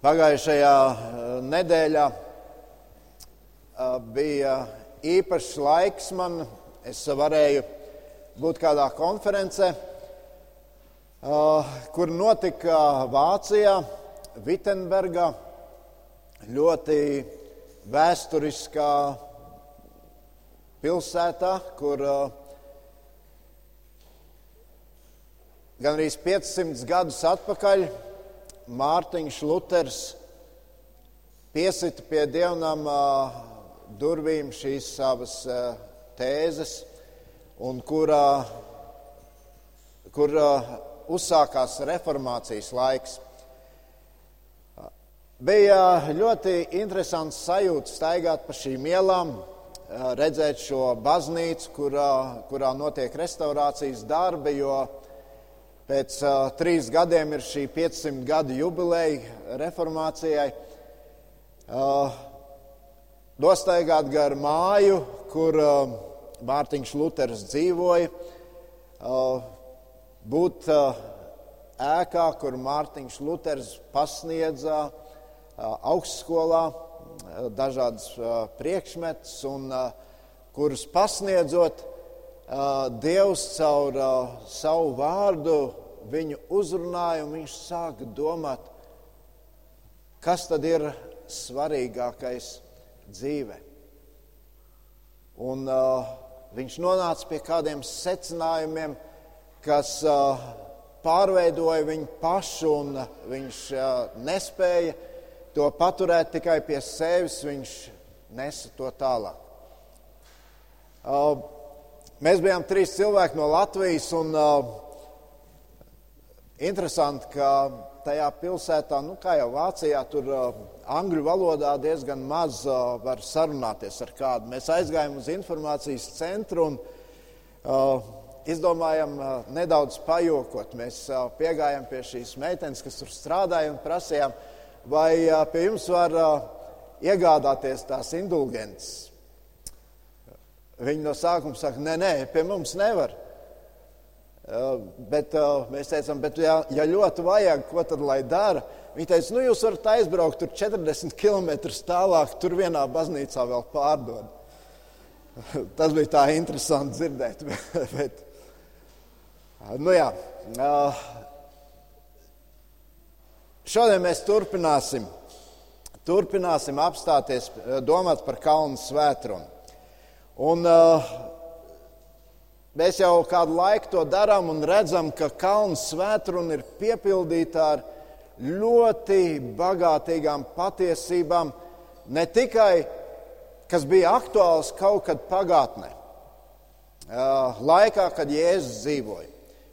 Pagājušajā nedēļā bija īpašs laiks man. Es varēju būt kādā konferencē, kur notika Vācijā, Vitsenburgā, ļoti vēsturiskā pilsētā, kur gan arī 500 gadus atpakaļ Mārtiņš Luters piesita pie dievnam durvīm šīs savas tēzes, un kurā, kur uzsākās reformācijas laiks. Bija ļoti interesants sajūta staigāt pa šīm ielām, redzēt šo baznīcu, kurā, kurā notiek restaurācijas darbi, jo Pēc uh, trīs gadiem ir šī 500 gadu jubileja reformācijai. Uh, Dostaigāt gar māju, kur uh, Mārtiņš Luters dzīvoja, uh, būt uh, ēkā, kur Mārtiņš Luters pasniedza uh, augstskolā dažādas priekšmetus un kurus pasniedzot, Dievs caur savu vārdu viņu uzrunāja, un viņš sāka domāt, kas tad ir svarīgākais dzīvē. Un uh, viņš nonāca pie kādiem secinājumiem, kas uh, pārveidoja viņu pašu, un uh, viņš uh, nespēja to paturēt tikai pie sevis, viņš nesa to tālāk. Uh, mēs bijām trīs cilvēki no Latvijas, un uh, Interesanti, ka tajā pilsētā, nu, kā jau Vācijā, tur uh, angļu valodā diezgan maz uh, var sarunāties ar kādu. Mēs aizgājām uz informācijas centru un uh, izdomājām uh, nedaudz pajokot. Mēs uh, piegājām pie šīs meitenes, kas tur strādāja, un prasījām, vai uh, pie jums var uh, iegādāties tās indulgences. Viņi no sākuma saka, nē, nē, pie mums nevar. Bet mēs teicām, bet ja, ja ļoti vajag, ko tad lai dara? Viņi teica, nu jūs varat aizbraukt tur 40 km tālāk, tur vienā baznīcā vēl pārdod. Tas bija tā interesanti dzirdēt. bet, nu jā, šodien mēs turpināsim, turpināsim apstāties, domāt par kalnu svētrumu. Un uh, Mēs jau kādu laiku to darām un redzam, ka kalnu svētkruna ir piepildīta ar ļoti bagātīgām patiesībām, ne tikai kas bija aktuāls kaut kad pagātnē, laikā, kad Jēzus dzīvoja.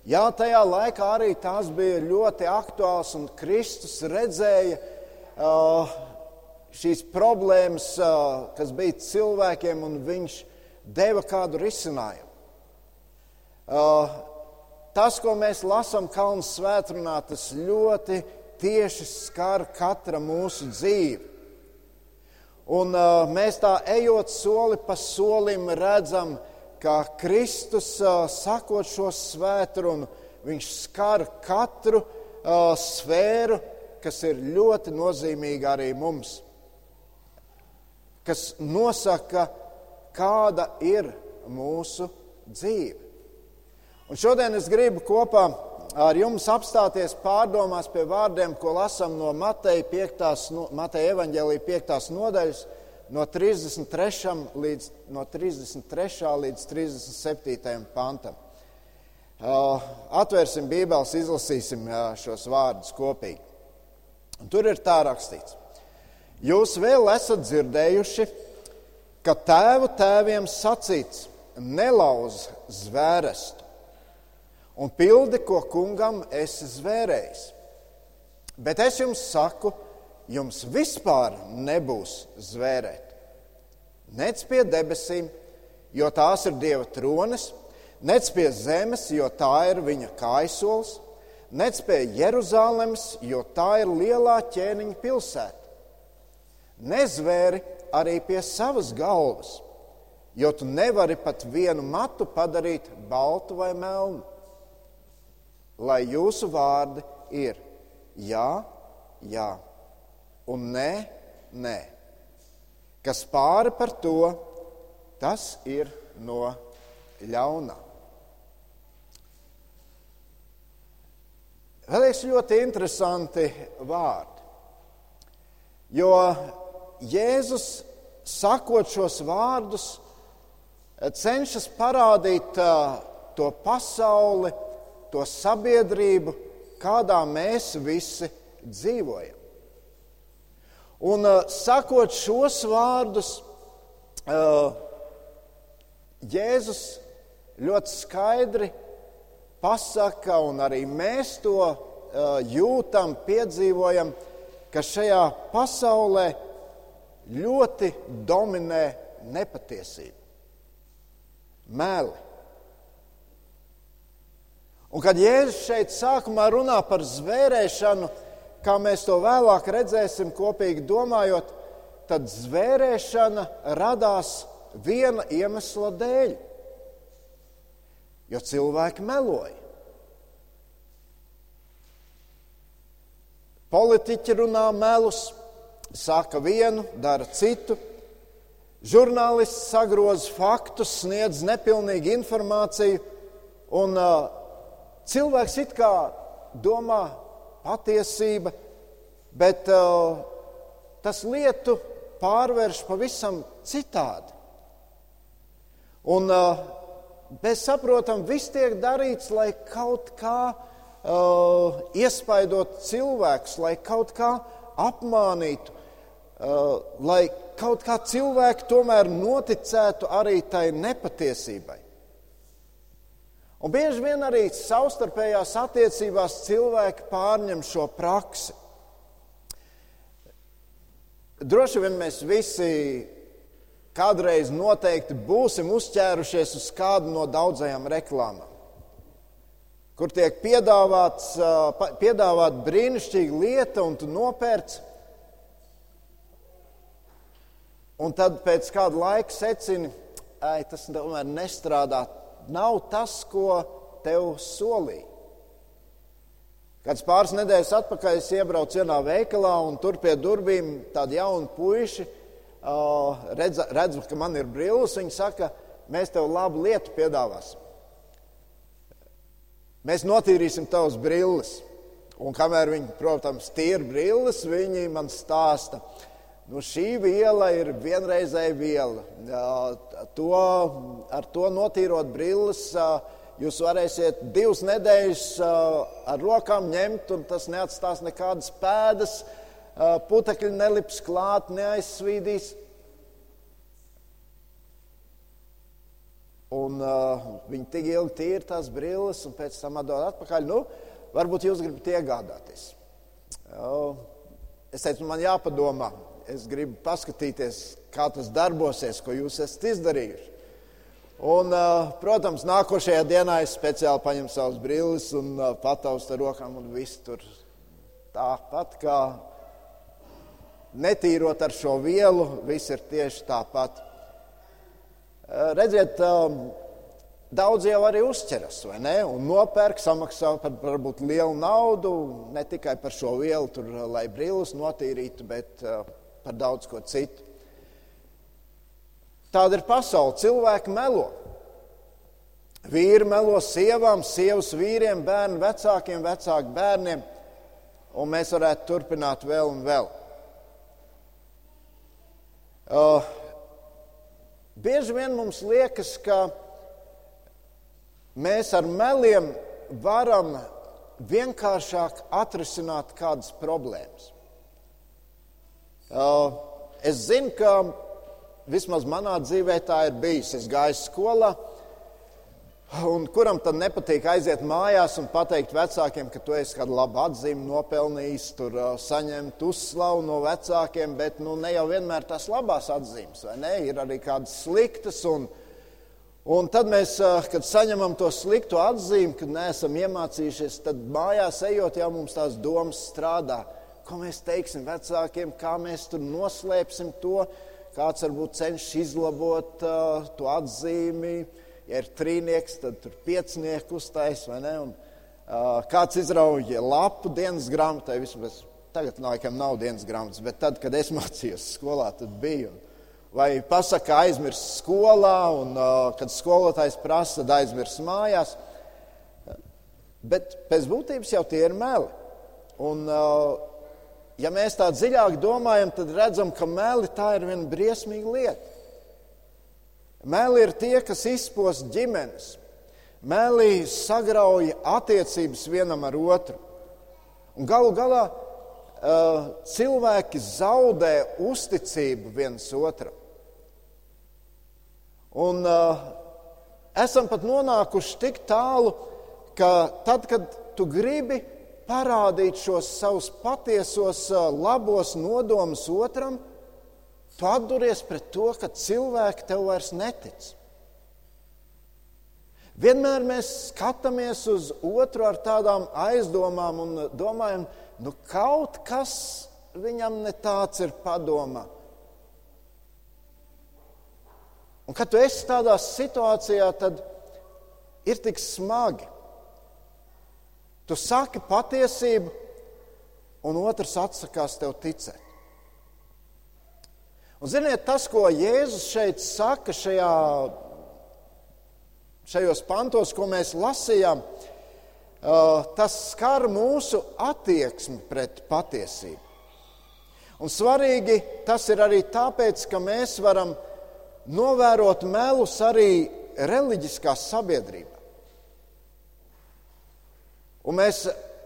Jā, tajā laikā arī tās bija ļoti aktuāls, un Kristus redzēja šīs problēmas, kas bija cilvēkiem, un viņš deva kādu risinājumu. Uh, tas, ko mēs lasām Kalnu svētkrunā, tas ļoti tieši skar katra mūsu dzīvi. Un uh, mēs tā ejot soli pa solim redzam, ka Kristus, uh, sakot šo svētkrunu, viņš skar katru uh, sfēru, kas ir ļoti nozīmīga arī mums, kas nosaka, kāda ir mūsu dzīve. Un šodien es gribu kopā ar jums apstāties pārdomās pie vārdiem, ko lasām no Mateja, 5, Mateja evaņģēlīja 5. nodaļas, no 33. līdz, no 33. līdz 37. pantam. Atvērsim Bībeles, izlasīsim šos vārdus kopīgi. Un tur ir tā rakstīts. Jūs vēl esat dzirdējuši, ka tēvu tēviem sacīts: nelauz zvērestu un pildi, ko kungam esi zvērējis. Bet es jums saku, jums vispār nebūs zvērēt. Nec pie debesīm, jo tās ir Dieva tronis, nec pie zemes, jo tā ir viņa kaisols, nec pie Jeruzalemes, jo tā ir lielā ķēniņa pilsēta. Nezvēri arī pie savas galvas, jo tu nevari pat vienu matu padarīt baltu vai melnu lai jūsu vārdi ir jā, jā Un nē, nē. Kas pāri par to, tas ir no ļaunā. Vēl ir ļoti interesanti vārdi. Jo Jēzus, sakot šos vārdus, cenšas parādīt to pasauli, to sabiedrību, kādā mēs visi dzīvojam. Un sakot šos vārdus, Jēzus ļoti skaidri pasaka, un arī mēs to jūtam, piedzīvojam, ka šajā pasaulē ļoti dominē nepatiesība, meli. Un kad Jēzus šeit sākumā runā par zvērēšanu, kā mēs to vēlāk redzēsim, kopīgi domājot, tad zvērēšana radās viena iemesla dēļ jo cilvēki meloja. Politiķi runā melus, saka vienu, dara citu. Žurnālists sagroza faktus, sniedz nepilnīgu informāciju, un uh, cilvēks it kā domā patiesība, bet uh, tas lietu pārvērš pavisam citādi. Un uh, Mēs saprotam, viss tiek darīts, lai kaut kā uh, iespaidot cilvēkus, lai kaut kā apmānītu, lai kaut kā cilvēki tomēr noticētu arī tai nepatiesībai. Un bieži vien arī savstarpējās attiecībās cilvēki pārņem šo praksi. Droši vien mēs visi kādreiz noteikti būsim uzķērušies uz kādu no daudzajām reklāmām, kur tiek piedāvāts, piedāvāt brīnišķīga lieta, un tu nopērci. Un tad pēc kāda laika secini, ka tas tomēr nestrādā. Nav tas, ko tev solīja. Kāds pāris nedēļas atpakaļ es iebraucu vienā veikalā, un tur pie durvīm tādi jauni puiši redz, redzu, ka man ir brilles, viņi saka, mēs tev labu lietu piedāvāsim. Mēs notīrīsim tavas brilles. Un kamēr viņi, protams, tīra brilles, viņi man stāsta, nu, šī viela ir vienreizēja viela. To, ar to notīrot brilles, jūs varēsiet divas nedēļas ar rokām ņemt, un tas neatstās nekādas pēdas putekļi nelips klāt, neaizsvīdīs. Un uh, viņi tik ilgi tīra tās brilles, un pēc tam atdod atpakaļ. Nu, varbūt jūs gribat iegādāties. Uh, es teicu, man jāpadomā. Es gribu paskatīties, kā tas darbosies, ko jūs esat izdarījuši. Un, uh, protams, nākošajā dienā es speciāli paņemu savas brilles un uh, pataustu ar rokām, un viss tur tāpat kā netīrot ar šo vielu, viss ir tieši tāpat. Redziet, daudz jau arī uzķeras, vai ne? Un nopērk, samaksā par varbūt lielu naudu, ne tikai par šo vielu, tur, lai brīvus notīrītu, bet par daudz ko citu. Tāda ir pasaule. Cilvēki melo. Vīri melo sievām, sievas vīriem, bērnu vecākiem, vecāku bērniem, un mēs varētu turpināt vēl un vēl. Uh, bieži vien mums liekas, ka mēs ar meliem varam vienkāršāk atrisināt kādas problēmas. Uh, es zinu, ka vismaz manā dzīvē tā ir bijis. Es gāju skolā, Un kuram tad nepatīk aiziet mājās un pateikt vecākiem, ka tu esi kādu labu atzīmi nopelnījis, tur uh, saņemt uzslavu no vecākiem, bet nu, ne jau vienmēr tās labās atzīmes, vai ne? Ir arī kādas sliktas. Un, un tad mēs, uh, kad saņemam to sliktu atzīmi, kad neesam iemācījušies, tad mājās ejot, jau mums tās domas strādā. Ko mēs teiksim vecākiem, kā mēs tur noslēpsim to, kāds varbūt cenšas izlabot uh, to atzīmi ja ir trīnieks, tad tur piecinieks uztais vai ne. Un, uh, kāds izrauja lapu dienas grāmatai, vismaz tagad laikam nav dienas grāmatas, bet tad, kad es mācījos skolā, tad bija. Vai pasaka, aizmirst skolā, un uh, kad skolotājs prasa, tad aizmirst mājās. Bet pēc būtības jau tie ir meli. Un, uh, ja mēs tā dziļāk domājam, tad redzam, ka meli tā ir viena briesmīga lieta. Meli ir tie, kas izpost ģimenes. Meli sagrauj attiecības vienam ar otru. Un galu galā cilvēki zaudē uzticību viens otram. Un esam pat nonākuši tik tālu, ka tad, kad tu gribi parādīt šos savus patiesos labos nodomus otram, tu atduries pret to, ka cilvēki tev vairs netic. Vienmēr mēs skatāmies uz otru ar tādām aizdomām un domājam, nu kaut kas viņam ne tāds ir padomā. Un kad tu esi tādā situācijā, tad ir tik smagi. Tu saki patiesību, un otrs atsakās tev ticēt. Un, ziniet, tas, ko Jēzus šeit saka, šajā šajos pantos, ko mēs lasījām, tas skar mūsu attieksmi pret patiesību. Un svarīgi tas ir arī tāpēc, ka mēs varam novērot melus arī reliģiskā sabiedrībā. Un mēs,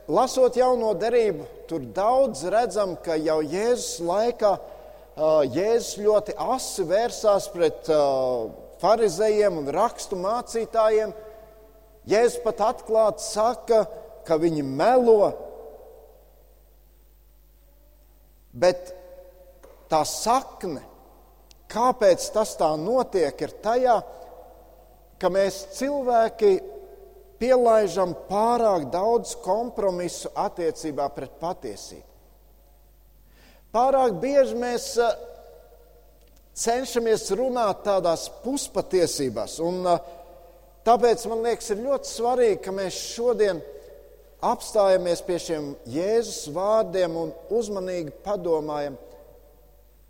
lasot jauno derību, tur daudz redzam, ka jau Jēzus laikā Jēzus ļoti asi vērsās pret farizējiem un rakstu mācītājiem. Jēzus pat atklāti saka, ka viņi melo. Bet tā sakne, kāpēc tas tā notiek, ir tajā, ka mēs cilvēki pielaižam pārāk daudz kompromisu attiecībā pret patiesību. Pārāk bieži mēs cenšamies runāt tādās puspatiesībās. Un, tāpēc man liekas, ir ļoti svarīgi, ka mēs šodien apstājamies pie šiem Jēzus vārdiem un uzmanīgi padomājam,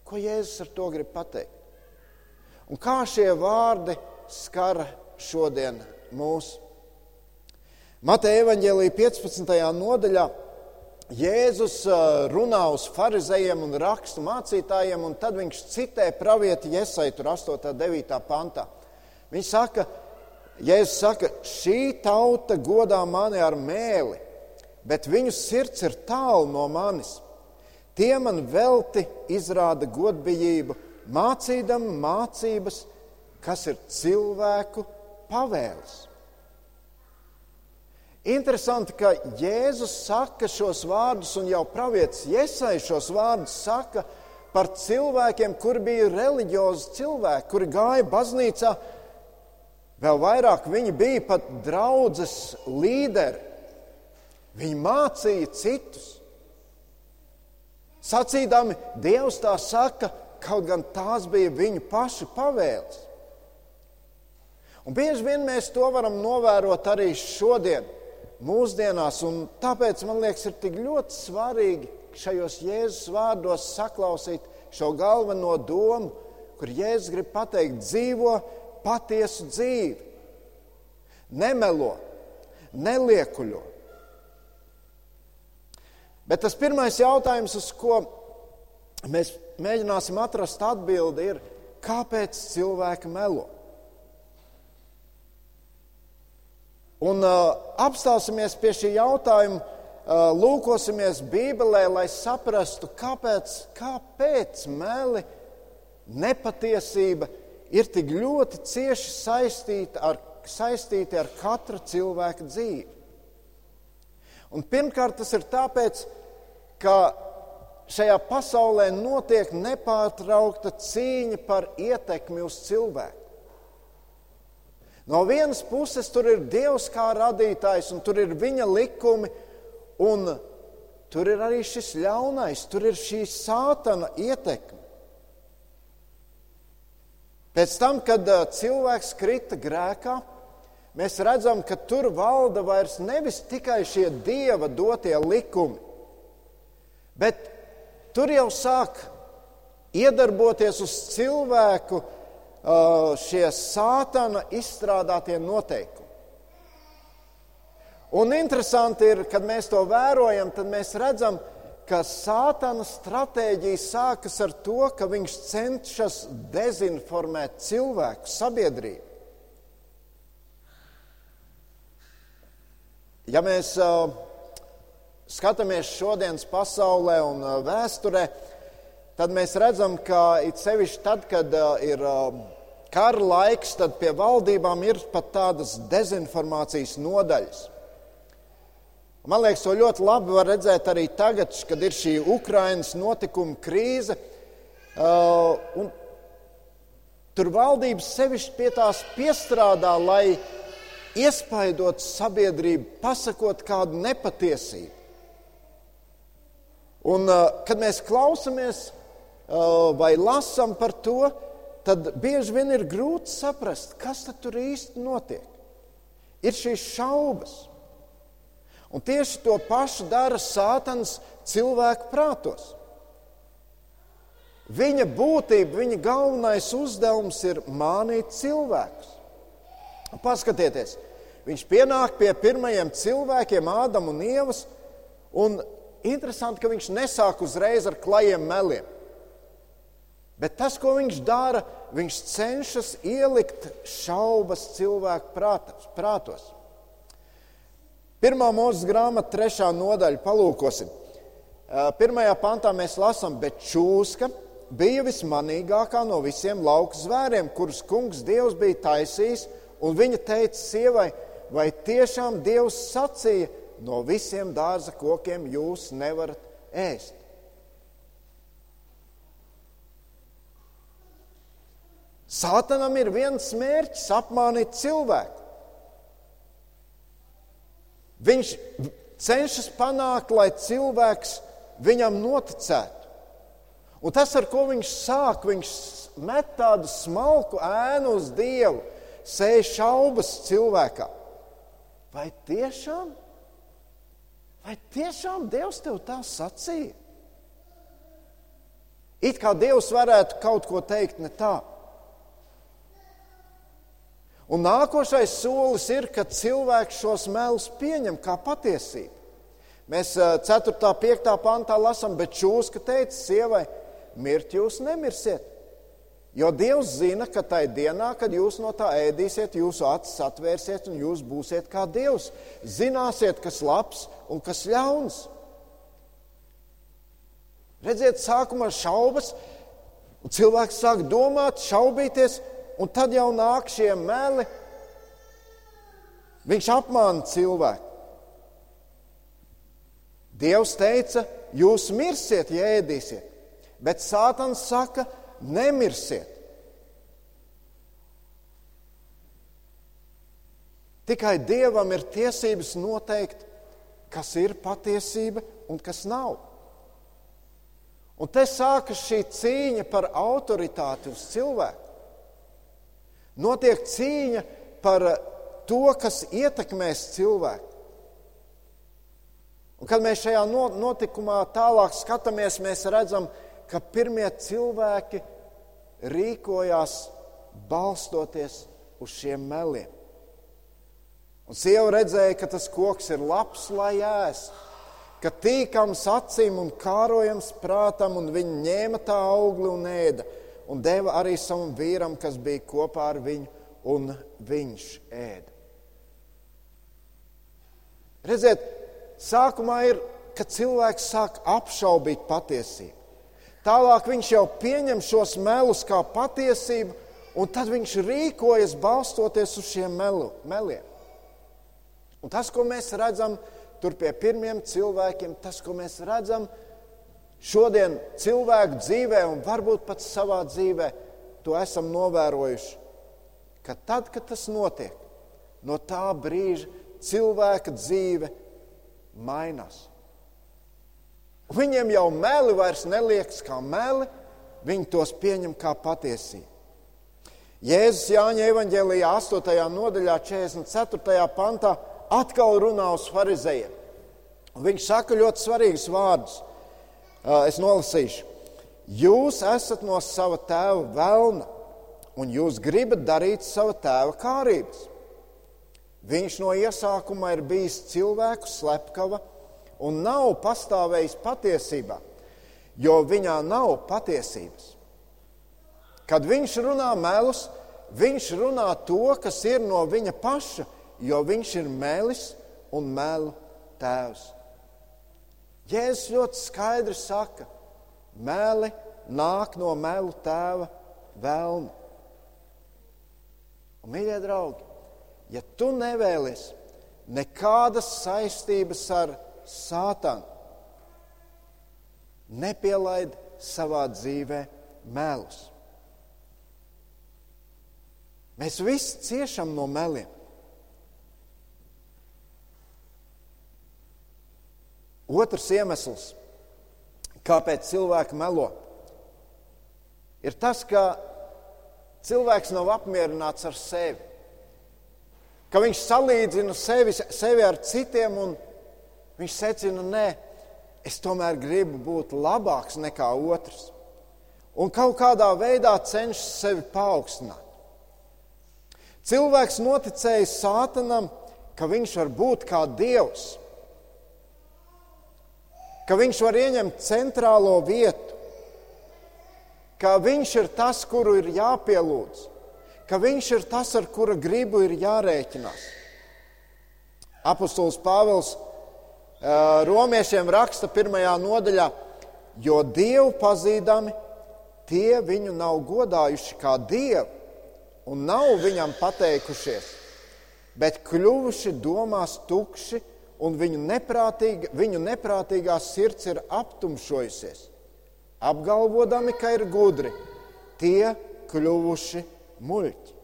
ko Jēzus ar to grib pateikt. Un kā šie vārdi skara šodien mūs. Mateja evaņģēlīja 15. nodaļā Jēzus runā uz farizējiem un rakstu mācītājiem, un tad viņš citē pravieti Iesai, tur 8. un 9. pantā. Viņš saka, Jēzus saka, šī tauta godā mani ar mēli, bet viņu sirds ir tālu no manis. Tie man velti izrāda godbijību, mācīdam mācības, kas ir cilvēku pavēles. Interesanti, ka Jēzus saka šos vārdus, un jau pravietis Iesai šos vārdus saka par cilvēkiem, kuri bija reliģiozi cilvēki, kuri gāja baznīcā. Vēl vairāk viņi bija pat draudzes līderi. Viņi mācīja citus. Sacīdami, Dievs tā saka, kaut gan tās bija viņu pašu pavēles. Un bieži vien mēs to varam novērot arī šodien mūsdienās. Tāpēc man liekas, ir tik ļoti svarīgi šajos Jēzus vārdos saklausīt šo galveno domu, kur Jēzus grib pateikt, dzīvo patiesu dzīvi, nemelo, neliekuļo. Bet tas pirmais jautājums, uz ko mēs mēģināsim atrast atbildi, ir, kāpēc cilvēki melo? Un uh, apstāsimies pie šī jautājuma, uh, lūkosimies Bībelē, lai saprastu, kāpēc, kāpēc meli, nepatiesība ir tik ļoti cieši saistīta ar, saistīti ar katra cilvēka dzīvi. Un pirmkārt, tas ir tāpēc, ka šajā pasaulē notiek nepārtraukta cīņa par ietekmi uz cilvēku. No vienas puses tur ir Dievs kā radītājs, un tur ir viņa likumi, un tur ir arī šis ļaunais, tur ir šī sātana ietekme. Pēc tam, kad cilvēks krita grēkā, mēs redzam, ka tur valda vairs nevis tikai šie dieva dotie likumi, Bet tur jau sāk iedarboties uz cilvēku šie sātana izstrādātie noteikumi. Un interesanti ir, kad mēs to vērojam, tad mēs redzam, ka sātana stratēģija sākas ar to, ka viņš cenšas dezinformēt cilvēku, sabiedrību. Ja mēs uh, skatāmies šodienas pasaulē un uh, vēsturē, tad mēs redzam, ka it sevišķi tad, kad uh, ir uh, kara laiks, tad pie valdībām ir pat tādas dezinformācijas nodaļas. Man liekas, to ļoti labi var redzēt arī tagad, kad ir šī Ukraiņas notikuma krīze. Uh, tur valdības sevišķi pie tās piestrādā, lai iespaidot sabiedrību, pasakot kādu nepatiesību. Un, uh, kad mēs klausamies uh, vai lasām par to, tad bieži vien ir grūti saprast, kas tur īsti notiek. Ir šīs šaubas. Un tieši to pašu dara Sātans cilvēku prātos. Viņa būtība, viņa galvenais uzdevums ir mānīt cilvēkus. Paskatieties, viņš pienāk pie pirmajiem cilvēkiem, Ādama un Ievas, un interesanti, ka viņš nesāk uzreiz ar klajiem meliem. Bet tas, ko viņš dara, viņš cenšas ielikt šaubas cilvēku prātos. Pirmā mūzes grāmata, trešā nodaļa, palūkosim. Pirmajā pantā mēs lasām, bet čūska bija vismanīgākā no visiem lauku zvēriem, kurus kungs Dievs bija taisījis, un viņa teica sievai, vai tiešām Dievs sacīja, no visiem dārza kokiem jūs nevarat ēst. Sātanam ir viens mērķis - apmānīt cilvēku. Viņš cenšas panākt, lai cilvēks viņam noticētu. Un tas, ar ko viņš sāk, viņš met tādu smalku ēnu uz Dievu, sēž šaubas cilvēkā. Vai tiešām, vai tiešām Dievs tev tā sacīja? It kā Dievs varētu kaut ko teikt ne tā. Un nākošais solis ir, ka cilvēks šos melus pieņem kā patiesību. Mēs 4. un 5. pantā lasām, bet čūska teica sievai, mirt jūs nemirsiet. Jo Dievs zina, ka tajā dienā, kad jūs no tā ēdīsiet, jūsu acis atvērsiet un jūs būsiet kā Dievs. Zināsiet, kas labs un kas ļauns. Redziet, sākumā šaubas, un cilvēks sāk domāt, šaubīties, un tad jau nāk šie meli. Viņš apmāna cilvēku. Dievs teica, jūs mirsiet, ja ēdīsiet, bet Sātans saka, nemirsiet. Tikai Dievam ir tiesības noteikt, kas ir patiesība un kas nav. Un te sākas šī cīņa par autoritāti uz cilvēku. Notiek cīņa par to, kas ietekmēs cilvēku. Un, kad mēs šajā notikumā tālāk skatāmies, mēs redzam, ka pirmie cilvēki rīkojās balstoties uz šiem meliem. Un sieva redzēja, ka tas koks ir labs, lai ēst, ka tīkams acīm un kārojams prātam, un viņi ņēma tā augli un ēda un deva arī savam vīram, kas bija kopā ar viņu, un viņš ēda. Redziet, sākumā ir, kad cilvēks sāk apšaubīt patiesību. Tālāk viņš jau pieņem šos melus kā patiesību, un tad viņš rīkojas balstoties uz šiem melu, meliem. Un tas, ko mēs redzam tur pie pirmiem cilvēkiem, tas, ko mēs redzam, ir Šodien cilvēku dzīvē, un varbūt pat savā dzīvē, to esam novērojuši, ka tad, kad tas notiek, no tā brīža cilvēka dzīve mainās. Viņiem jau meli vairs neliekas kā meli, viņi tos pieņem kā patiesību. Jēzus Jāņa evanģēlijā 8. nodaļā, 44. pantā atkal runā uz farizējiem. Viņš saka ļoti svarīgus vārdus. Es nolasīšu. Jūs esat no sava tēva vēlna, un jūs gribat darīt sava tēva kārības. Viņš no iesākuma ir bijis cilvēku slepkava un nav pastāvējis patiesībā, jo viņā nav patiesības. Kad viņš runā melus, viņš runā to, kas ir no viņa paša, jo viņš ir melis un melu tēvs. Jēzus ļoti skaidri saka, meli nāk no melu tēva vēlna. Un, mīļie draugi, ja tu nevēlies nekādas saistības ar sātanu, nepielaid savā dzīvē melus. Mēs visi ciešam no meliem. Otrs iemesls, kāpēc cilvēki melo, ir tas, ka cilvēks nav apmierināts ar sevi. Ka viņš salīdzina sevi, sevi ar citiem un viņš secina, nē, es tomēr gribu būt labāks nekā otrs. Un kaut kādā veidā cenšas sevi paaugstināt. Cilvēks noticēja Sātanam, ka viņš var būt kā dievs ka viņš var ieņemt centrālo vietu, ka viņš ir tas, kuru ir jāpielūdz, ka viņš ir tas, ar kura gribu ir jārēķinās. Apostols Pāvils romiešiem raksta pirmajā nodaļā, jo Dievu pazīdami tie viņu nav godājuši kā Dievu un nav viņam pateikušies, bet kļuvuši domās tukši un viņu, neprātīga, viņu neprātīgā sirds ir aptumšojusies, apgalvodami, ka ir gudri, tie kļuvuši muļķi.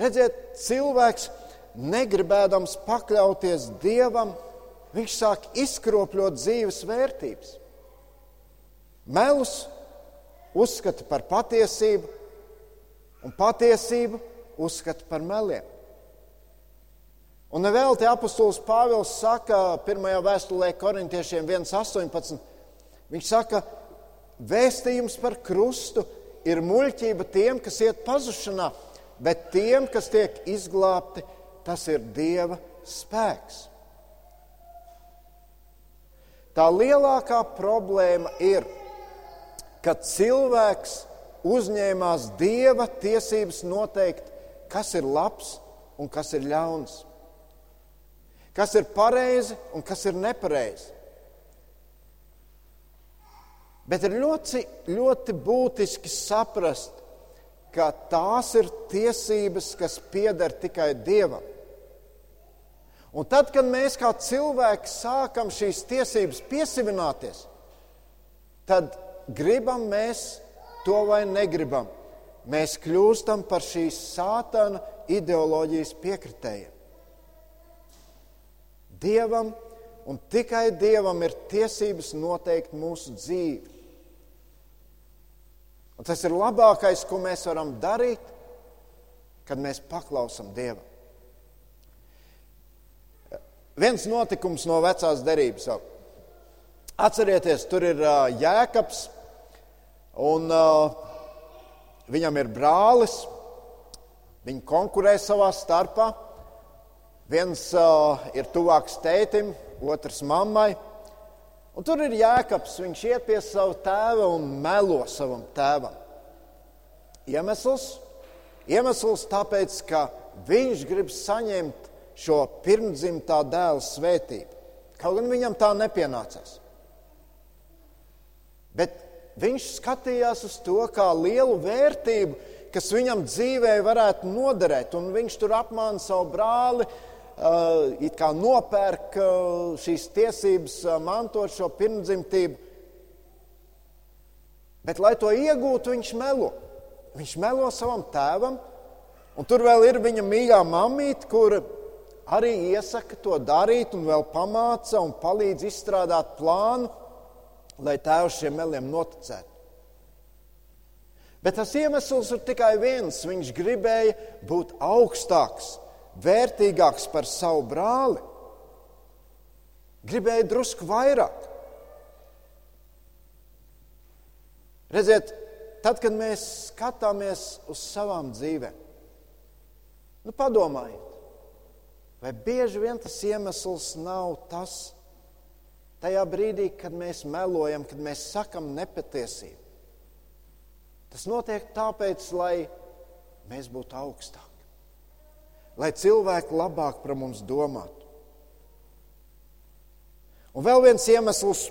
Redziet, cilvēks negribēdams pakļauties dievam, viņš sāk izkropļot dzīves vērtības. Melus uzskata par patiesību, un patiesību uzskata par meliem. Un vēl te apustulis Pāvils saka, pirmajā vēstulē korintiešiem 1,18. Viņš saka, vēstījums par krustu ir muļķība tiem, kas iet pazušanā, bet tiem, kas tiek izglābti, tas ir Dieva spēks. Tā lielākā problēma ir, ka cilvēks uzņēmās Dieva tiesības noteikt, kas ir labs un kas ir ļauns kas ir pareizi un kas ir nepareizi. Bet ir ļoti, ļoti būtiski saprast, ka tās ir tiesības, kas pieder tikai Dievam. Un tad, kad mēs kā cilvēki sākam šīs tiesības piesavināties, tad gribam mēs to vai negribam. Mēs kļūstam par šīs sātana ideoloģijas piekritējiem. Dievam un tikai Dievam ir tiesības noteikt mūsu dzīvi. Un tas ir labākais, ko mēs varam darīt, kad mēs paklausām Dievam. Viens notikums no vecās derības. Atcerieties, tur ir uh, jēkabs, un uh, viņam ir brālis. Viņi konkurē savā starpā. Viens uh, ir tuvāks tētim, otrs mammai. Un tur ir jēkabs, viņš iet pie sava tēva un melo savam tēvam. Iemesls? Iemesls tāpēc, ka viņš grib saņemt šo pirmdzimtā dēla svētību. Kaut gan viņam tā nepienācās. Bet viņš skatījās uz to kā lielu vērtību, kas viņam dzīvē varētu noderēt. Un viņš tur apmāna savu brāli, uh, nopērk uh, šīs tiesības uh, mantot šo pirmdzimtību. Bet, lai to iegūtu, viņš melo. Viņš melo savam tēvam, un tur vēl ir viņa mīļā mamīte, kur arī iesaka to darīt, un vēl pamāca un palīdz izstrādāt plānu, lai tēvs šiem meliem noticētu. Bet tas iemesls ir tikai viens. Viņš gribēja būt augstāks, vērtīgāks par savu brāli. Gribēja drusku vairāk. Redziet, tad, kad mēs skatāmies uz savām dzīvēm, nu padomājiet, vai bieži vien tas iemesls nav tas, tajā brīdī, kad mēs melojam, kad mēs sakam nepatiesību. Tas notiek tāpēc, lai mēs būtu augstāki, lai cilvēki labāk par mums domātu. Un vēl viens iemesls,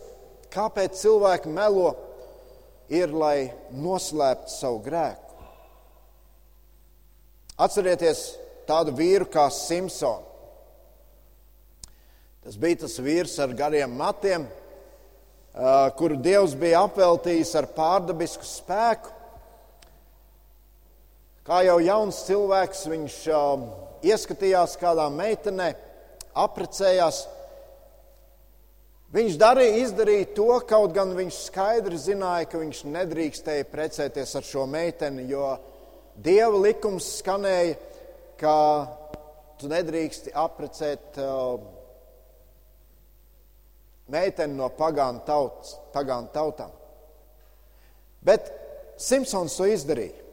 kāpēc cilvēki melo, ir, lai noslēptu savu grēku. Atcerieties tādu vīru kā Simpsons. Tas bija tas vīrs ar gariem matiem, kuru Dievs bija apveltījis ar pārdabisku spēku. Kā jau jauns cilvēks, viņš ieskatījās kādā meitenē, apprecējās, Viņš darīja, izdarīja to, kaut gan viņš skaidri zināja, ka viņš nedrīkstēja precēties ar šo meiteni, jo dieva likums skanēja, ka tu nedrīksti apprecēt uh, meiteni no pagānu, tauts, pagānu tautām. Bet Simpsons to izdarīja.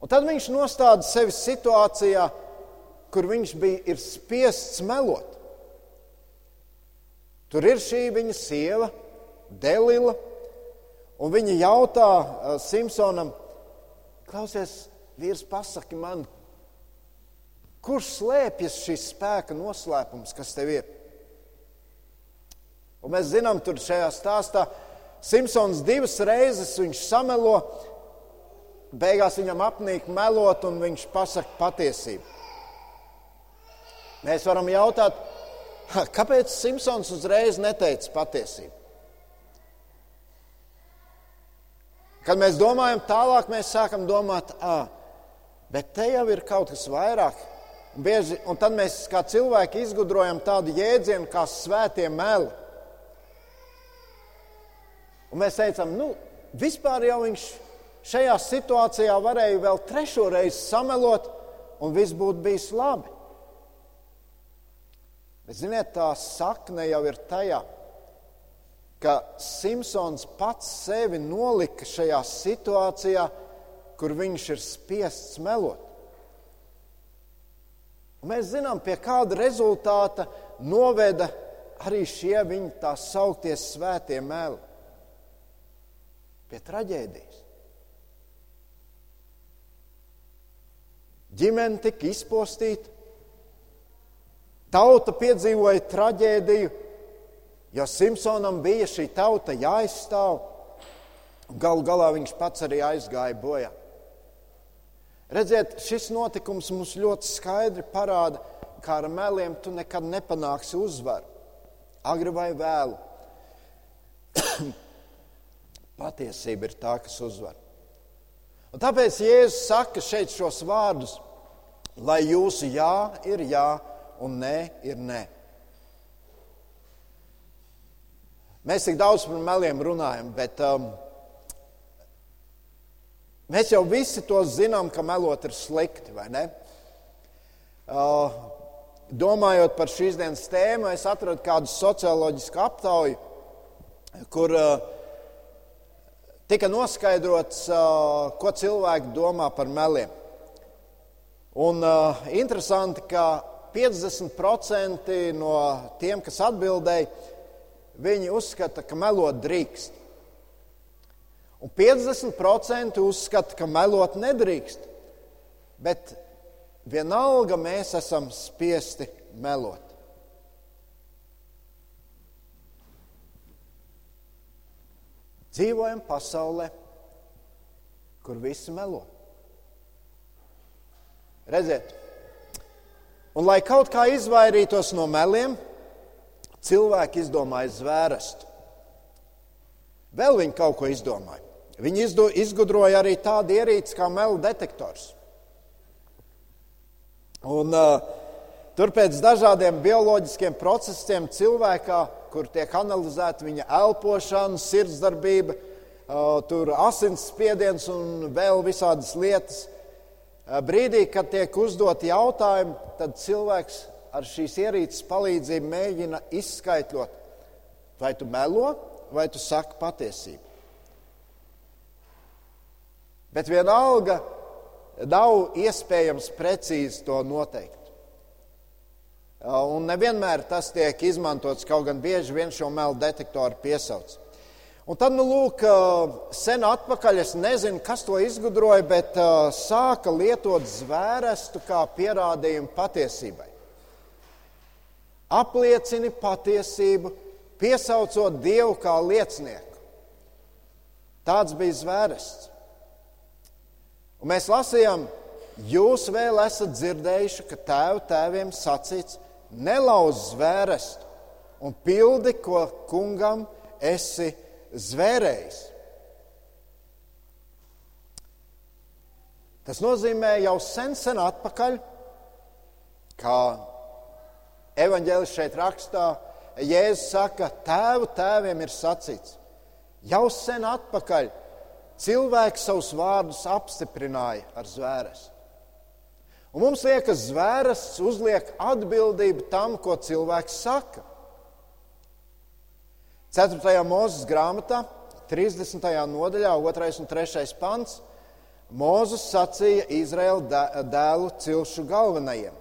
Un tad viņš nostāda sevi situācijā, kur viņš bija spiests melot. Tur ir šī viņa sieva, Delila, un viņa jautā uh, Simpsonam, klausies, vīrs, pasaki man, kurš slēpjas šis spēka noslēpums, kas tev ir? Un mēs zinām, tur šajā stāstā Simpsons divas reizes viņš samelo, beigās viņam apnīk melot, un viņš pasaka patiesību. Mēs varam jautāt, Kāpēc Simpsons uzreiz neteica patiesību? Kad mēs domājam tālāk, mēs sākam domāt, ah, bet te jau ir kaut kas vairāk. Un, bieži, un tad mēs kā cilvēki izgudrojam tādu jēdzienu kā svētie meli. Un mēs teicām, nu, vispār jau viņš šajā situācijā varēja vēl trešo reizi samelot, un viss būtu bijis labi. Bet, ziniet, tā sakne jau ir tajā, ka Simpsons pats sevi nolika šajā situācijā, kur viņš ir spiests melot. Un mēs zinām, pie kāda rezultāta noveda arī šie viņa tā sauktie svētie meli. Pie traģēdijas. Ģimene tika izpostīta, Tauta piedzīvoja traģēdiju, jo Simpsonam bija šī tauta jāizstāv. Galu galā viņš pats arī aizgāja bojā. Redziet, šis notikums mums ļoti skaidri parāda, kā ar meliem tu nekad nepanāksi uzvaru. Agri vai vēlu. Patiesība ir tā, kas uzvar. Un tāpēc Jēzus saka šeit šos vārdus, lai jūsu jā ir jā un nē ir nē. Mēs tik daudz par meliem runājam, bet um, mēs jau visi to zinām, ka melot ir slikti, vai ne? Uh, domājot par šīs dienas tēmu, es atradu kādu socioloģisku aptauju, kur uh, tika noskaidrots, ko cilvēki domā par meliem. Un interesanti, ka 50% no tiem, kas atbildēja, viņi uzskata, ka melot drīkst. Un 50% uzskata, ka melot nedrīkst. Bet vienalga mēs esam spiesti melot. Dzīvojam pasaulē, kur visi melo. Redziet, Un, lai kaut kā izvairītos no meliem, cilvēki izdomāja zvērestu. Vēl viņi kaut ko izdomāja. Viņi izdo, izgudroja arī tādu ierīci kā melu detektors. Un, uh, tur pēc dažādiem bioloģiskiem procesiem cilvēkā, kur tiek analizēta viņa elpošana, sirdsdarbība, tur asinsspiediens un vēl visādas lietas, brīdī, kad tiek uzdoti jautājumi, tad cilvēks ar šīs ierīces palīdzību mēģina izskaidrot, vai tu melo, vai tu saki patiesību. Bet vienalga nav iespējams precīzi to noteikt. Un nevienmēr tas tiek izmantots, kaut gan bieži vien šo melu detektoru piesauc. Un tad, nu, lūk, sen atpakaļ es nezinu, kas to izgudroja, bet uh, sāka lietot zvērestu kā pierādījumu patiesībai. Apliecini patiesību, piesaucot Dievu kā liecinieku. Tāds bija zvērests. Un mēs lasījām, jūs vēl esat dzirdējuši, ka tēvu tēviem sacīts, nelauz zvērestu un pildi, ko kungam esi zvērējis. Tas nozīmē jau sen, sen atpakaļ, kā evanģēlis šeit rakstā, Jēzus saka, tēvu tēviem ir sacīts. Jau sen atpakaļ cilvēks savus vārdus apstiprināja ar zvērestu. Un mums liekas, zvērests uzliek atbildību tam, ko cilvēks saka. 4. mūzes grāmatā, 30. nodaļā, 2. un 3. pants, Mūzes sacīja Izraēla dēlu cilšu galvenajiem.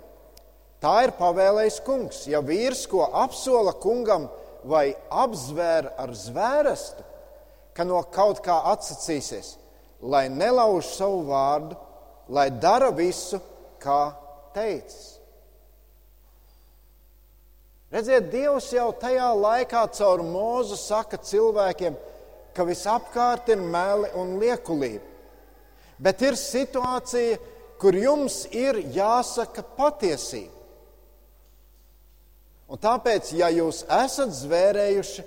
Tā ir pavēlējis kungs. Ja vīrs ko apsola kungam vai apzvēr ar zvērestu, ka no kaut kā atsacīsies, lai nelauž savu vārdu, lai dara visu, kā teicis. Redziet, Dievs jau tajā laikā caur mūzu saka cilvēkiem, ka visapkārt ir meli un liekulība. Bet ir situācija, kur jums ir jāsaka patiesība. Un tāpēc, ja jūs esat zvērējuši,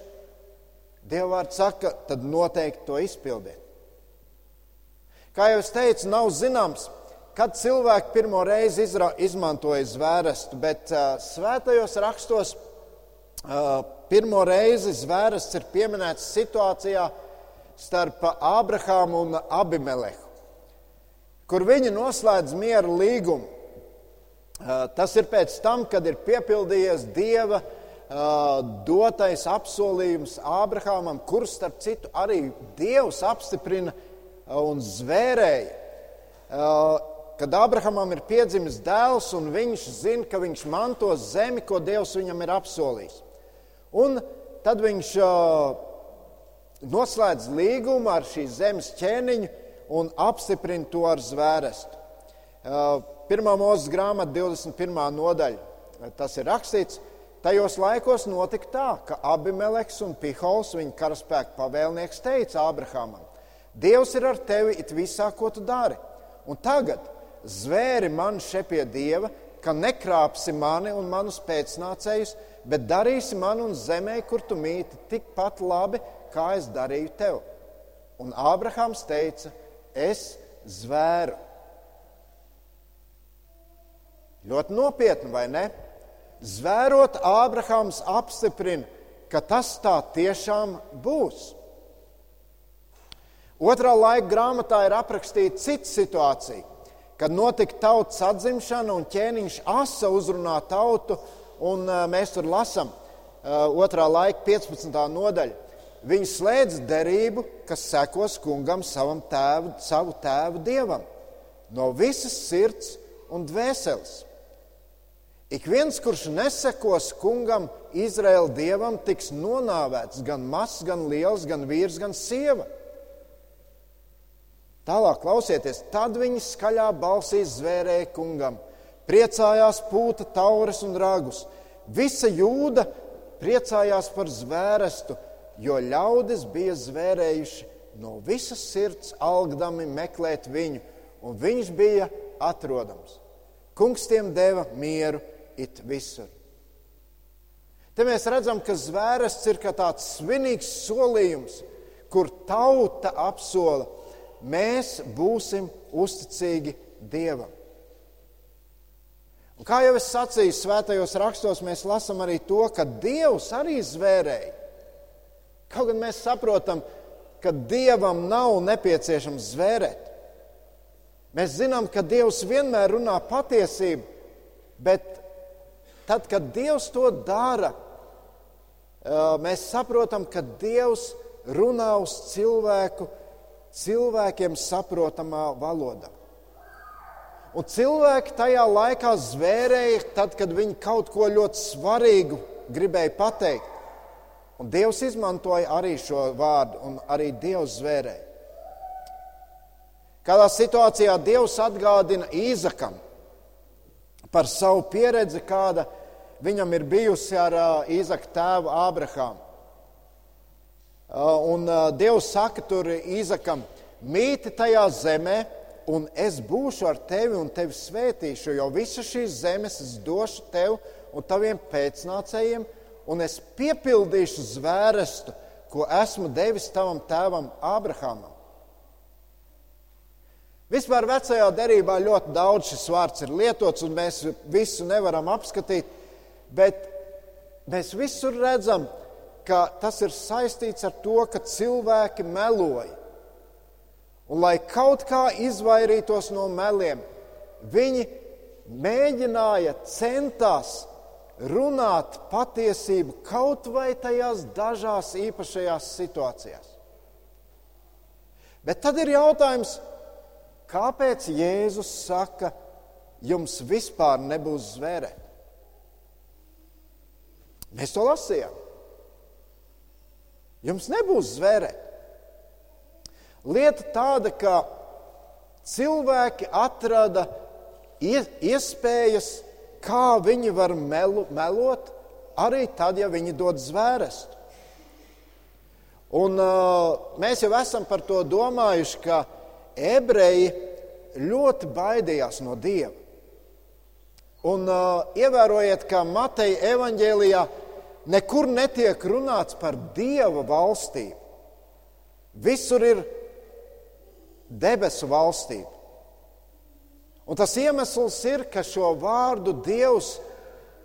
Dievvvārds saka, tad noteikti to izpildiet. Kā jau es teicu, nav zināms, kad cilvēki pirmo reizi izra, izmantoja zvērestu, bet uh, svētajos rakstos uh, pirmo reizi zvērests ir pieminēts situācijā starp Ābrahāmu un Abimelehu, kur viņi noslēdz mieru līgumu. Uh, tas ir pēc tam, kad ir piepildījies Dieva uh, dotais apsolījums Ābrahamam, kurš, starp citu, arī Dievs apstiprina un zvērēja. Kad Ābrahamam ir piedzimis dēls, un viņš zina, ka viņš mantos zemi, ko Dievs viņam ir apsolījis. Un tad viņš noslēdz līgumu ar šīs zemes ķēniņu un apstiprina to ar zvērestu. Pirmā mūzes grāmata, 21. nodaļa. Tas ir rakstīts, Tajos laikos notika tā, ka Abimeleks un Pihols, viņa karaspēka pavēlnieks, teica Abrahamam: Dievs ir ar tevi it visā, ko tu dari. Un tagad zvēri man šeit pie Dieva, ka nekrāpsi mani un manus pēcnācējus, bet darīsi man un zemē, kur tu mīti, tikpat labi, kā es darīju tev. Un Ābrahāms teica: Es zvēru. Ļoti nopietni, vai ne? Zvērot, Ābrahāms apstiprina, ka tas tā tiešām būs. Otrā laika grāmatā ir aprakstīta cita situācija, kad notika tautas atzimšana un ķēniņš asa uzrunā tautu, un mēs tur lasām otrā laika 15. nodaļa. Viņi slēdz derību, kas sekos kungam, savam tēvu, savu tēvu dievam, no visas sirds un dvēseles. Ik viens, kurš nesekos kungam, Izraēla dievam, tiks nonāvēts gan mazs, gan liels, gan vīrs, gan sieva. Tālāk klausieties, tad viņi skaļā balsī zvērēja kungam, priecājās pūta, taures un ragus. Visa jūda priecājās par zvērestu, jo ļaudis bija zvērējuši no visas sirds, algdami meklēt viņu, un viņš bija atrodams. Kungs tiem deva mieru it visur. Te mēs redzam, ka zvērests ir kā tāds svinīgs solījums, kur tauta apsola, mēs būsim uzticīgi Dievam. Un kā jau es sacīju, svētajos rakstos mēs lasām arī to, ka Dievs arī zvērēja. Kaut gan mēs saprotam, ka Dievam nav nepieciešams zvērēt. Mēs zinām, ka Dievs vienmēr runā patiesību, bet Tad, kad Dievs to dara, mēs saprotam, ka Dievs runā uz cilvēku cilvēkiem saprotamā valodā. Un cilvēki tajā laikā zvērēja, tad, kad viņi kaut ko ļoti svarīgu gribēja pateikt. Un Dievs izmantoja arī šo vārdu, un arī Dievs zvērēja. Kādā situācijā Dievs atgādina Īzakam par savu pieredzi, kāda viņam ir bijusi ar Īzaka tēvu Ābrahāmu. Un Dievs saka tur Īzakam, mīti tajā zemē, un es būšu ar tevi un tevi svētīšu, jo visas šīs zemes es došu tev un taviem pēcnācējiem, un es piepildīšu zvērestu, ko esmu devis tavam tēvam Ābrahamam. Vispār vecajā derībā ļoti daudz šis vārds ir lietots, un mēs visu nevaram apskatīt, bet mēs visur redzam, ka tas ir saistīts ar to, ka cilvēki meloja. Un, lai kaut kā izvairītos no meliem, viņi mēģināja, centās runāt patiesību kaut vai tajās dažās īpašajās situācijās. Bet tad ir jautājums, kāpēc Jēzus saka, jums vispār nebūs zvērēt? Mēs to lasījām. Jums nebūs zvērēt. Lieta tāda, ka cilvēki atrada iespējas, kā viņi var melu, melot, arī tad, ja viņi dod zvērestu. Un, uh, mēs jau esam par to domājuši, ka ebreji ļoti baidījās no Dieva. Un uh, ievērojiet, ka Mateja evaņģēlijā nekur netiek runāts par Dieva valstību. Visur ir debesu valstību. Un tas iemesls ir, ka šo vārdu Dievs,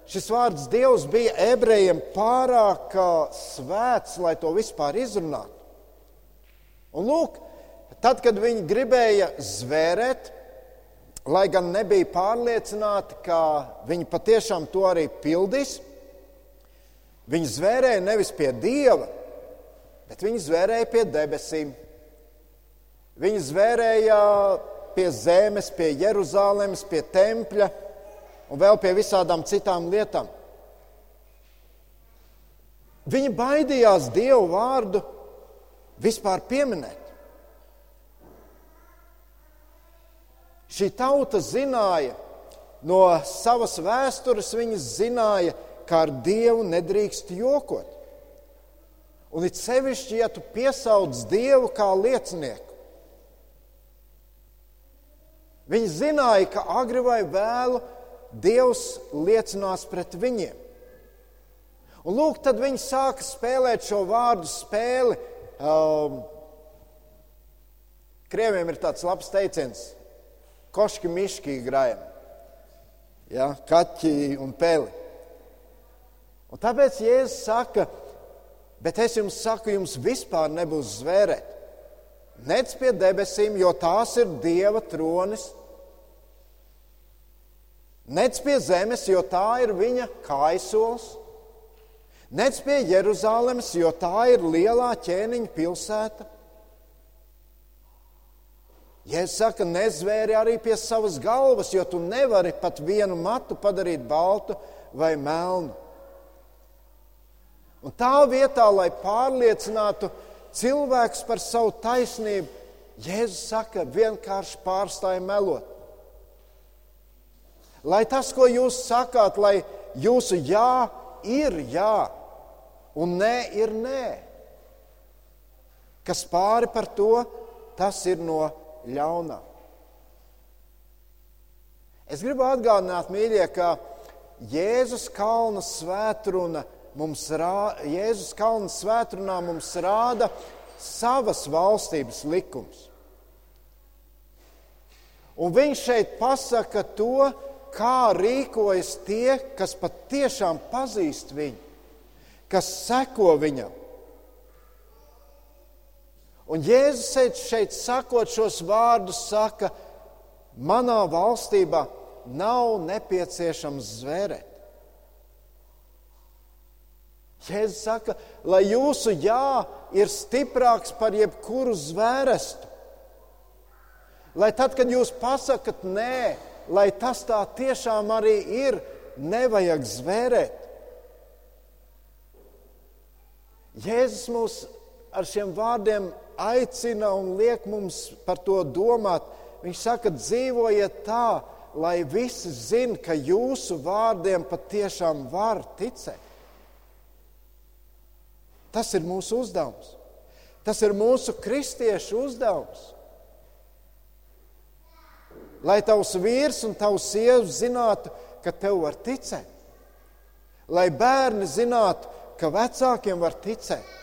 šis vārds Dievs bija ebrejiem pārāk svēts, lai to vispār izrunātu. Un lūk, tad, kad viņi gribēja zvērēt, lai gan nebija pārliecināti, ka viņi patiešām to arī pildīs, viņi zvērēja nevis pie Dieva, bet viņi zvērēja pie debesīm. Viņi zvērēja pie zemes, pie Jeruzalemes, pie tempļa un vēl pie visādām citām lietām. Viņi baidījās Dievu vārdu vispār pieminēt. Šī tauta zināja no savas vēstures, viņi zināja, ka ar Dievu nedrīkst jokot. Un it sevišķi, ja tu piesauc Dievu kā liecinieku. Viņi zināja, ka agri vai vēlu Dievs liecinās pret viņiem. Un lūk, tad viņi sāka spēlēt šo vārdu spēli. Um, Krieviem ir tāds labs teiciens, koški miški grājam. Ja, kaķi un peli. Un tāpēc Jēzus saka, bet es jums saku, jums vispār nebūs zvērēt. Nec pie debesīm, jo tās ir Dieva tronis, nec pie zemes, jo tā ir viņa kaisols, nec pie Jeruzalemes, jo tā ir lielā ķēniņa pilsēta. Jēzus saka, nezvēri arī pie savas galvas, jo tu nevari pat vienu matu padarīt baltu vai melnu. Un tā vietā, lai pārliecinātu cilvēkus par savu taisnību, Jēzus saka, vienkārši pārstāj melot. Lai tas, ko jūs sakāt, lai jūsu jā ir jā un nē ir nē. Kas pāri par to, tas ir no ļaunā. Es gribu atgādināt, mīļie, ka Jēzus kalna svētruna mums rāda, Jēzus kalna svētrunā mums rāda savas valstības likums. Un viņš šeit pasaka to, kā rīkojas tie, kas patiešām pazīst viņu, kas seko viņam. Un Jēzus šeit, šeit sakot šos vārdus, saka, manā valstībā nav nepieciešams zvērēt. Jēzus saka, lai jūsu jā ir stiprāks par jebkuru zvērestu. Lai tad, kad jūs pasakat nē, lai tas tā tiešām arī ir, nevajag zvērēt. Jēzus mūs ar šiem vārdiem aicina un liek mums par to domāt. Viņš saka, dzīvojiet tā, lai visi zinātu, ka jūsu vārdiem patiešām var ticēt. Tas ir mūsu uzdevums. Tas ir mūsu kristiešu uzdevums. Lai tavs vīrs un tavs sieva zinātu, ka tev var ticēt. Lai bērni zinātu, ka vecākiem var ticēt.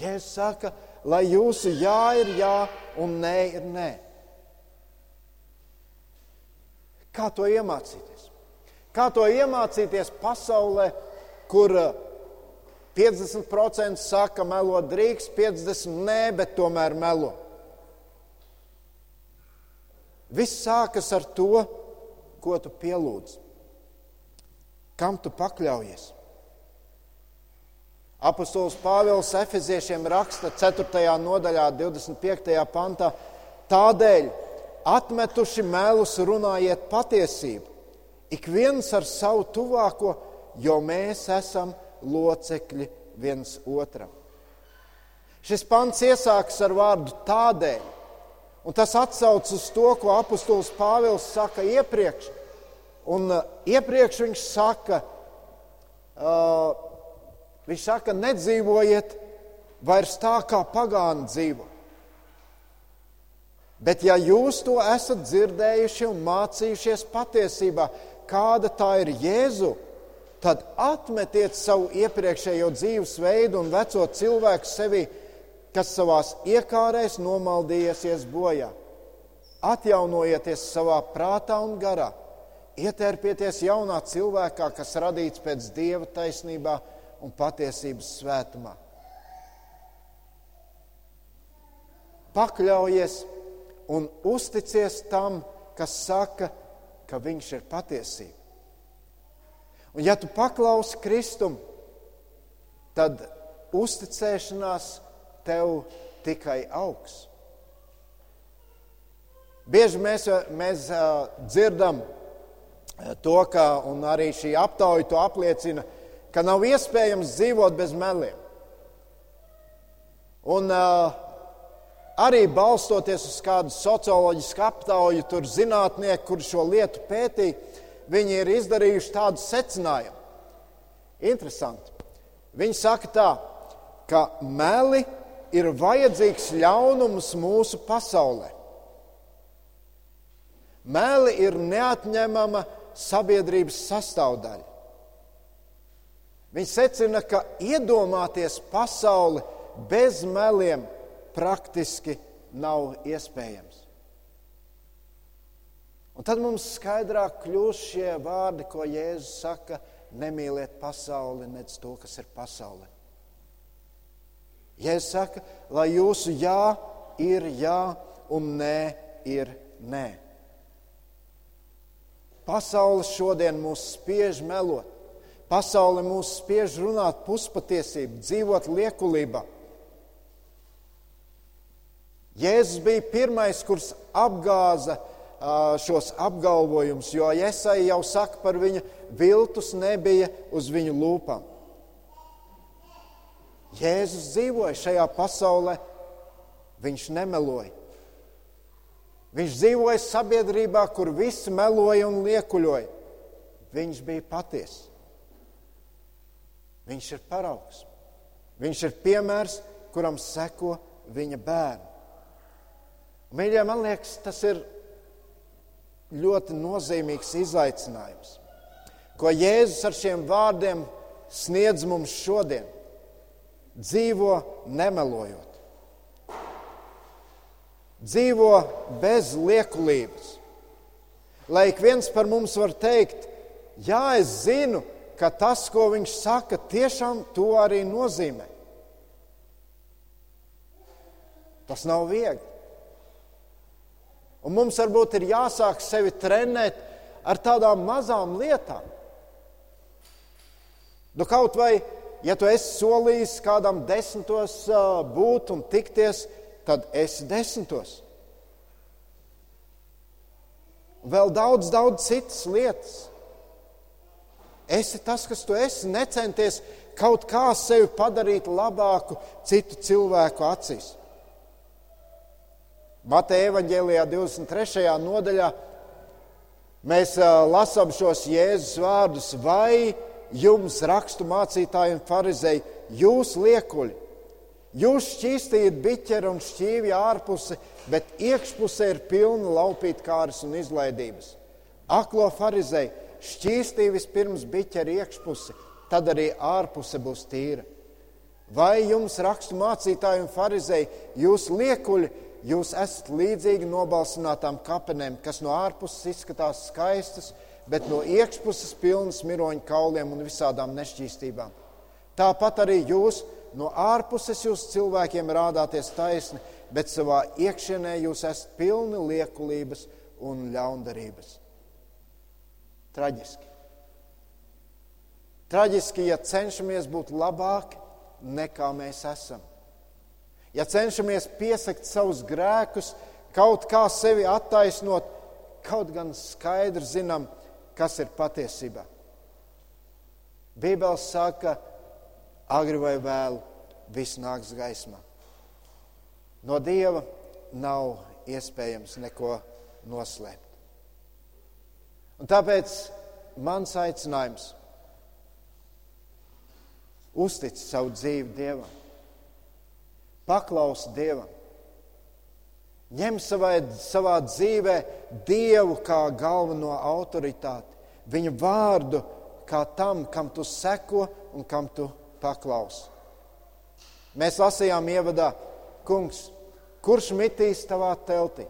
Jēzus saka, lai jūsu jā ir jā un nē ir nē. Kā to iemācīties? Kā to iemācīties pasaulē, kur 50% saka, melo drīkst, 50% nē, bet tomēr melo? Viss sākas ar to, ko tu pielūdz, kam tu pakļaujies. Apostols Pāvils Efeziešiem raksta 4. nodaļā, 25. pantā, tādēļ atmetuši melus runājiet patiesību, ik viens ar savu tuvāko, jo mēs esam locekļi viens otram. Šis pants iesākas ar vārdu tādēļ, un tas atsauc uz to, ko apostols Pāvils saka iepriekš. Un uh, iepriekš viņš saka, uh, Viņš saka, nedzīvojiet vairs tā, kā pagāni dzīvo. Bet, ja jūs to esat dzirdējuši un mācījušies patiesībā, kāda tā ir Jēzu, tad atmetiet savu iepriekšējo dzīvesveidu un veco cilvēku sevi, kas savās iekārēs nomaldījies bojā. Atjaunojieties savā prātā un garā, ietērpieties jaunā cilvēkā, kas radīts pēc dieva taisnībā un patiesības svētumā. Pakļaujies un uzticies tam, kas saka, ka viņš ir patiesība. Un ja tu paklausi Kristum, tad uzticēšanās tev tikai augs. Bieži mēs, mēs dzirdam to, ka arī šī aptauja to apliecina, ka nav iespējams dzīvot bez meliem. Un arī balstoties uz kādu socioloģisku aptauju, tur zinātnieki, kuri šo lietu pētīja, viņi ir izdarījuši tādu secinājumu. Interesanti. Viņi saka tā, ka meli ir vajadzīgs ļaunums mūsu pasaulē. Meli ir neatņemama sabiedrības sastāvdaļa. Viņš secina, ka iedomāties pasauli bez meliem praktiski nav iespējams. Un tad mums skaidrāk kļūst šie vārdi, ko Jēzus saka: nemīliet pasauli, nec to, kas ir pasaulē. Jēzus saka, lai jūsu jā ir jā un nē ir nē. Pasaule šodien mūs spiež melot. Pasaule mūs spiež runāt puspatiesību, dzīvot liekulībā. Jēzus bija pirmais, kurš apgāza šos apgalvojumus, jo Iesai jau saka par viņa viltus nebija uz viņu lūpām. Jēzus dzīvoja šajā pasaulē, viņš nemeloja. Viņš dzīvoja sabiedrībā, kur visi meloja un liekuļoja. Viņš bija patiesa. Viņš ir paraugs. Viņš ir piemērs, kuram seko viņa bērni. Mīļie, man liekas, tas ir ļoti nozīmīgs izaicinājums, ko Jēzus ar šiem vārdiem sniedz mums šodien. Dzīvo nemelojot, dzīvo bez liekulības. Lai ik viens par mums var teikt, jā, es zinu, ka tas, ko viņš saka, tiešām to arī nozīmē. Tas nav viegli. Un mums varbūt ir jāsāk sevi trenēt ar tādām mazām lietām. Nu, kaut vai, ja tu esi solījis kādam desmitos būt un tikties, tad esi desmitos. Vēl daudz, daudz citas lietas. Esi tas, kas tu esi, necenties kaut kā sevi padarīt labāku citu cilvēku acīs. Mateja evaņģēlijā 23. nodaļā mēs lasām šos Jēzus vārdus, vai jums rakstu mācītāji un farizēji, jūs liekuļi, jūs šķīstījat biķeru un šķīvi ārpusi, bet iekšpusē ir pilna laupītkāras un izlaidības. Aklo farizēji šķīstīja vispirms biķeru iekšpusi, tad arī ārpuse būs tīra. Vai jums rakstu mācītāji un farizēji, jūs liekuļi, jūs esat līdzīgi nobalsinātām kapenēm, kas no ārpuses izskatās skaistas, bet no iekšpuses pilnas miroņu kauliem un visādām nešķīstībām. Tāpat arī jūs no ārpuses jūs cilvēkiem rādāties taisni, bet savā iekšienē jūs esat pilni liekulības un ļaundarības. Traģiski. Traģiski, ja cenšamies būt labāki nekā mēs esam. Ja cenšamies piesakt savus grēkus, kaut kā sevi attaisnot, kaut gan skaidri zinām, kas ir patiesība. Bībeli saka, agri vai vēlu, viss nāks gaismā. No Dieva nav iespējams neko noslēpt. Un tāpēc mans aicinājums ir uztic savu dzīvi Dievam, paklaus Dievam, ņem savai, savā dzīvē Dievu kā galveno autoritāti, viņa vārdu kā tam, kam tu seko un kam tu paklausi. Mēs lasījām ievadā, kungs, kurš mitīs tavā teltī,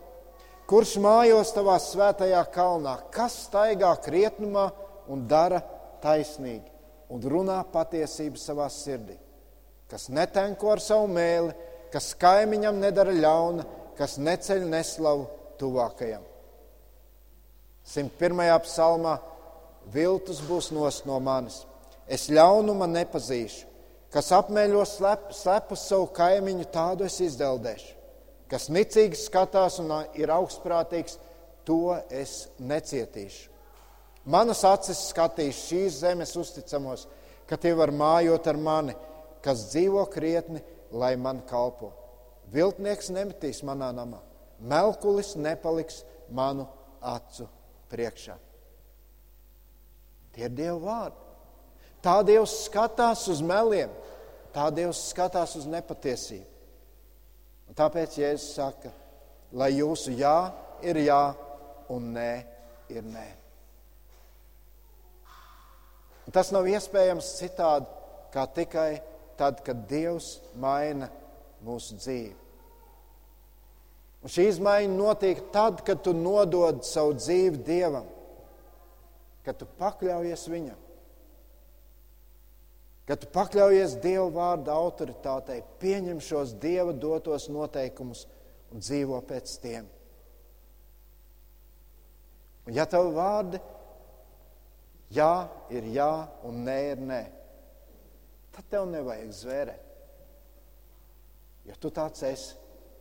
kurš mājos tavā svētajā kalnā, kas staigā krietnumā un dara taisnīgi un runā patiesību savā sirdī, kas netenko ar savu mēli, kas kaimiņam nedara ļauna, kas neceļ neslavu tuvākajam. 101. psalmā viltus būs nos no manis, es ļaunuma nepazīšu, kas apmeļo slep, slepus savu kaimiņu, tādu es izdeldēšu, kas nicīgi skatās un ir augstprātīgs, to es necietīšu. Manas acis skatīs šīs zemes uzticamos, ka tie var mājot ar mani, kas dzīvo krietni, lai man kalpo. Viltnieks nemetīs manā namā, melkulis nepaliks manu acu priekšā. Tie ir Dieva vārdi. Tā Dievs skatās uz meliem, tā Dievs skatās uz nepatiesību. Un tāpēc Jēzus saka, lai jūsu jā ir jā un nē ir nē. Tas nav iespējams citādi, kā tikai tad, kad Dievs maina mūsu dzīvi. Un šī izmaiņa notiek tad, kad tu nodod savu dzīvi Dievam, kad tu pakļaujies Viņam, kad tu pakļaujies Dieva vārda autoritātei, pieņem šos Dieva dotos noteikumus un dzīvo pēc tiem. Un ja tavi vārdi Jā ir jā, un nē ir nē. Tad tev nevajag zvērēt. Jo tu tāds esi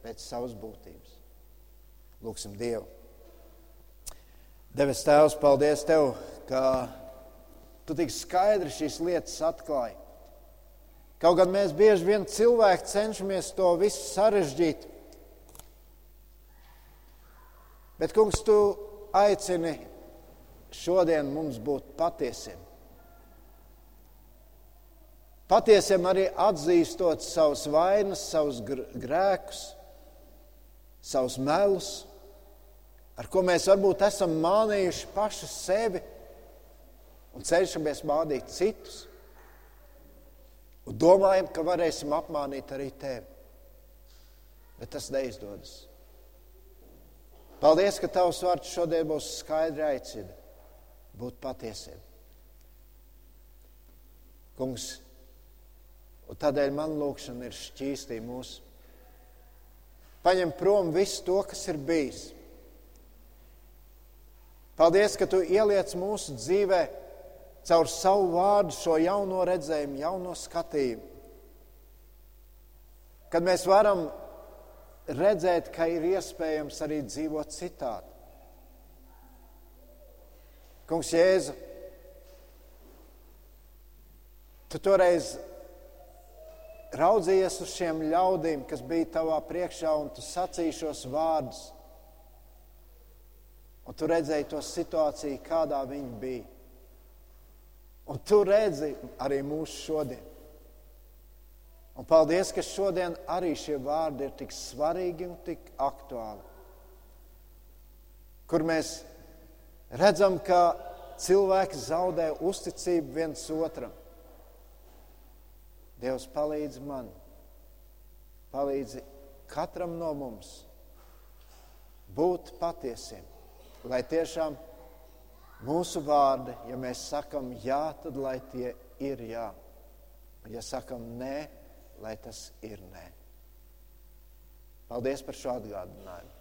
pēc savas būtības. Lūksim Dievu. Devis Tēvs, paldies Tev, ka Tu tik skaidri šīs lietas atklāji. Kaut gan mēs bieži vien cilvēki cenšamies to visu sarežģīt. Bet, kungs, Tu aicini šodien mums būt patiesiem. Patiesiem arī atzīstot savus vainas, savus grēkus, savus melus, ar ko mēs varbūt esam mānījuši paši sevi un cenšamies mānīt citus. Un domājam, ka varēsim apmānīt arī tevi. Bet tas neizdodas. Paldies, ka tavs vārds šodien būs skaidri aicina būt patiesiem. Kungs, un tādēļ man lūkšana ir šķīstī mūsu. Paņem prom visu to, kas ir bijis. Paldies, ka tu ieliec mūsu dzīvē caur savu vārdu šo jauno redzējumu, jauno skatījumu. Kad mēs varam redzēt, ka ir iespējams arī dzīvot citādi Kungs, Jēzu, tu toreiz raudzījies uz šiem ļaudīm, kas bija tavā priekšā, un tu sacīji šos vārdus. Un tu redzēji to situāciju, kādā viņi bija. Un tu redzi arī mūsu šodien. Un paldies, ka šodien arī šie vārdi ir tik svarīgi un tik aktuāli. Kur mēs redzam, ka cilvēki zaudē uzticību viens otram. Dievs palīdz man, palīdz katram no mums būt patiesiem, lai tiešām mūsu vārdi, ja mēs sakam jā, tad lai tie ir jā. Ja sakam nē, lai tas ir nē. Paldies par šo atgādinājumu.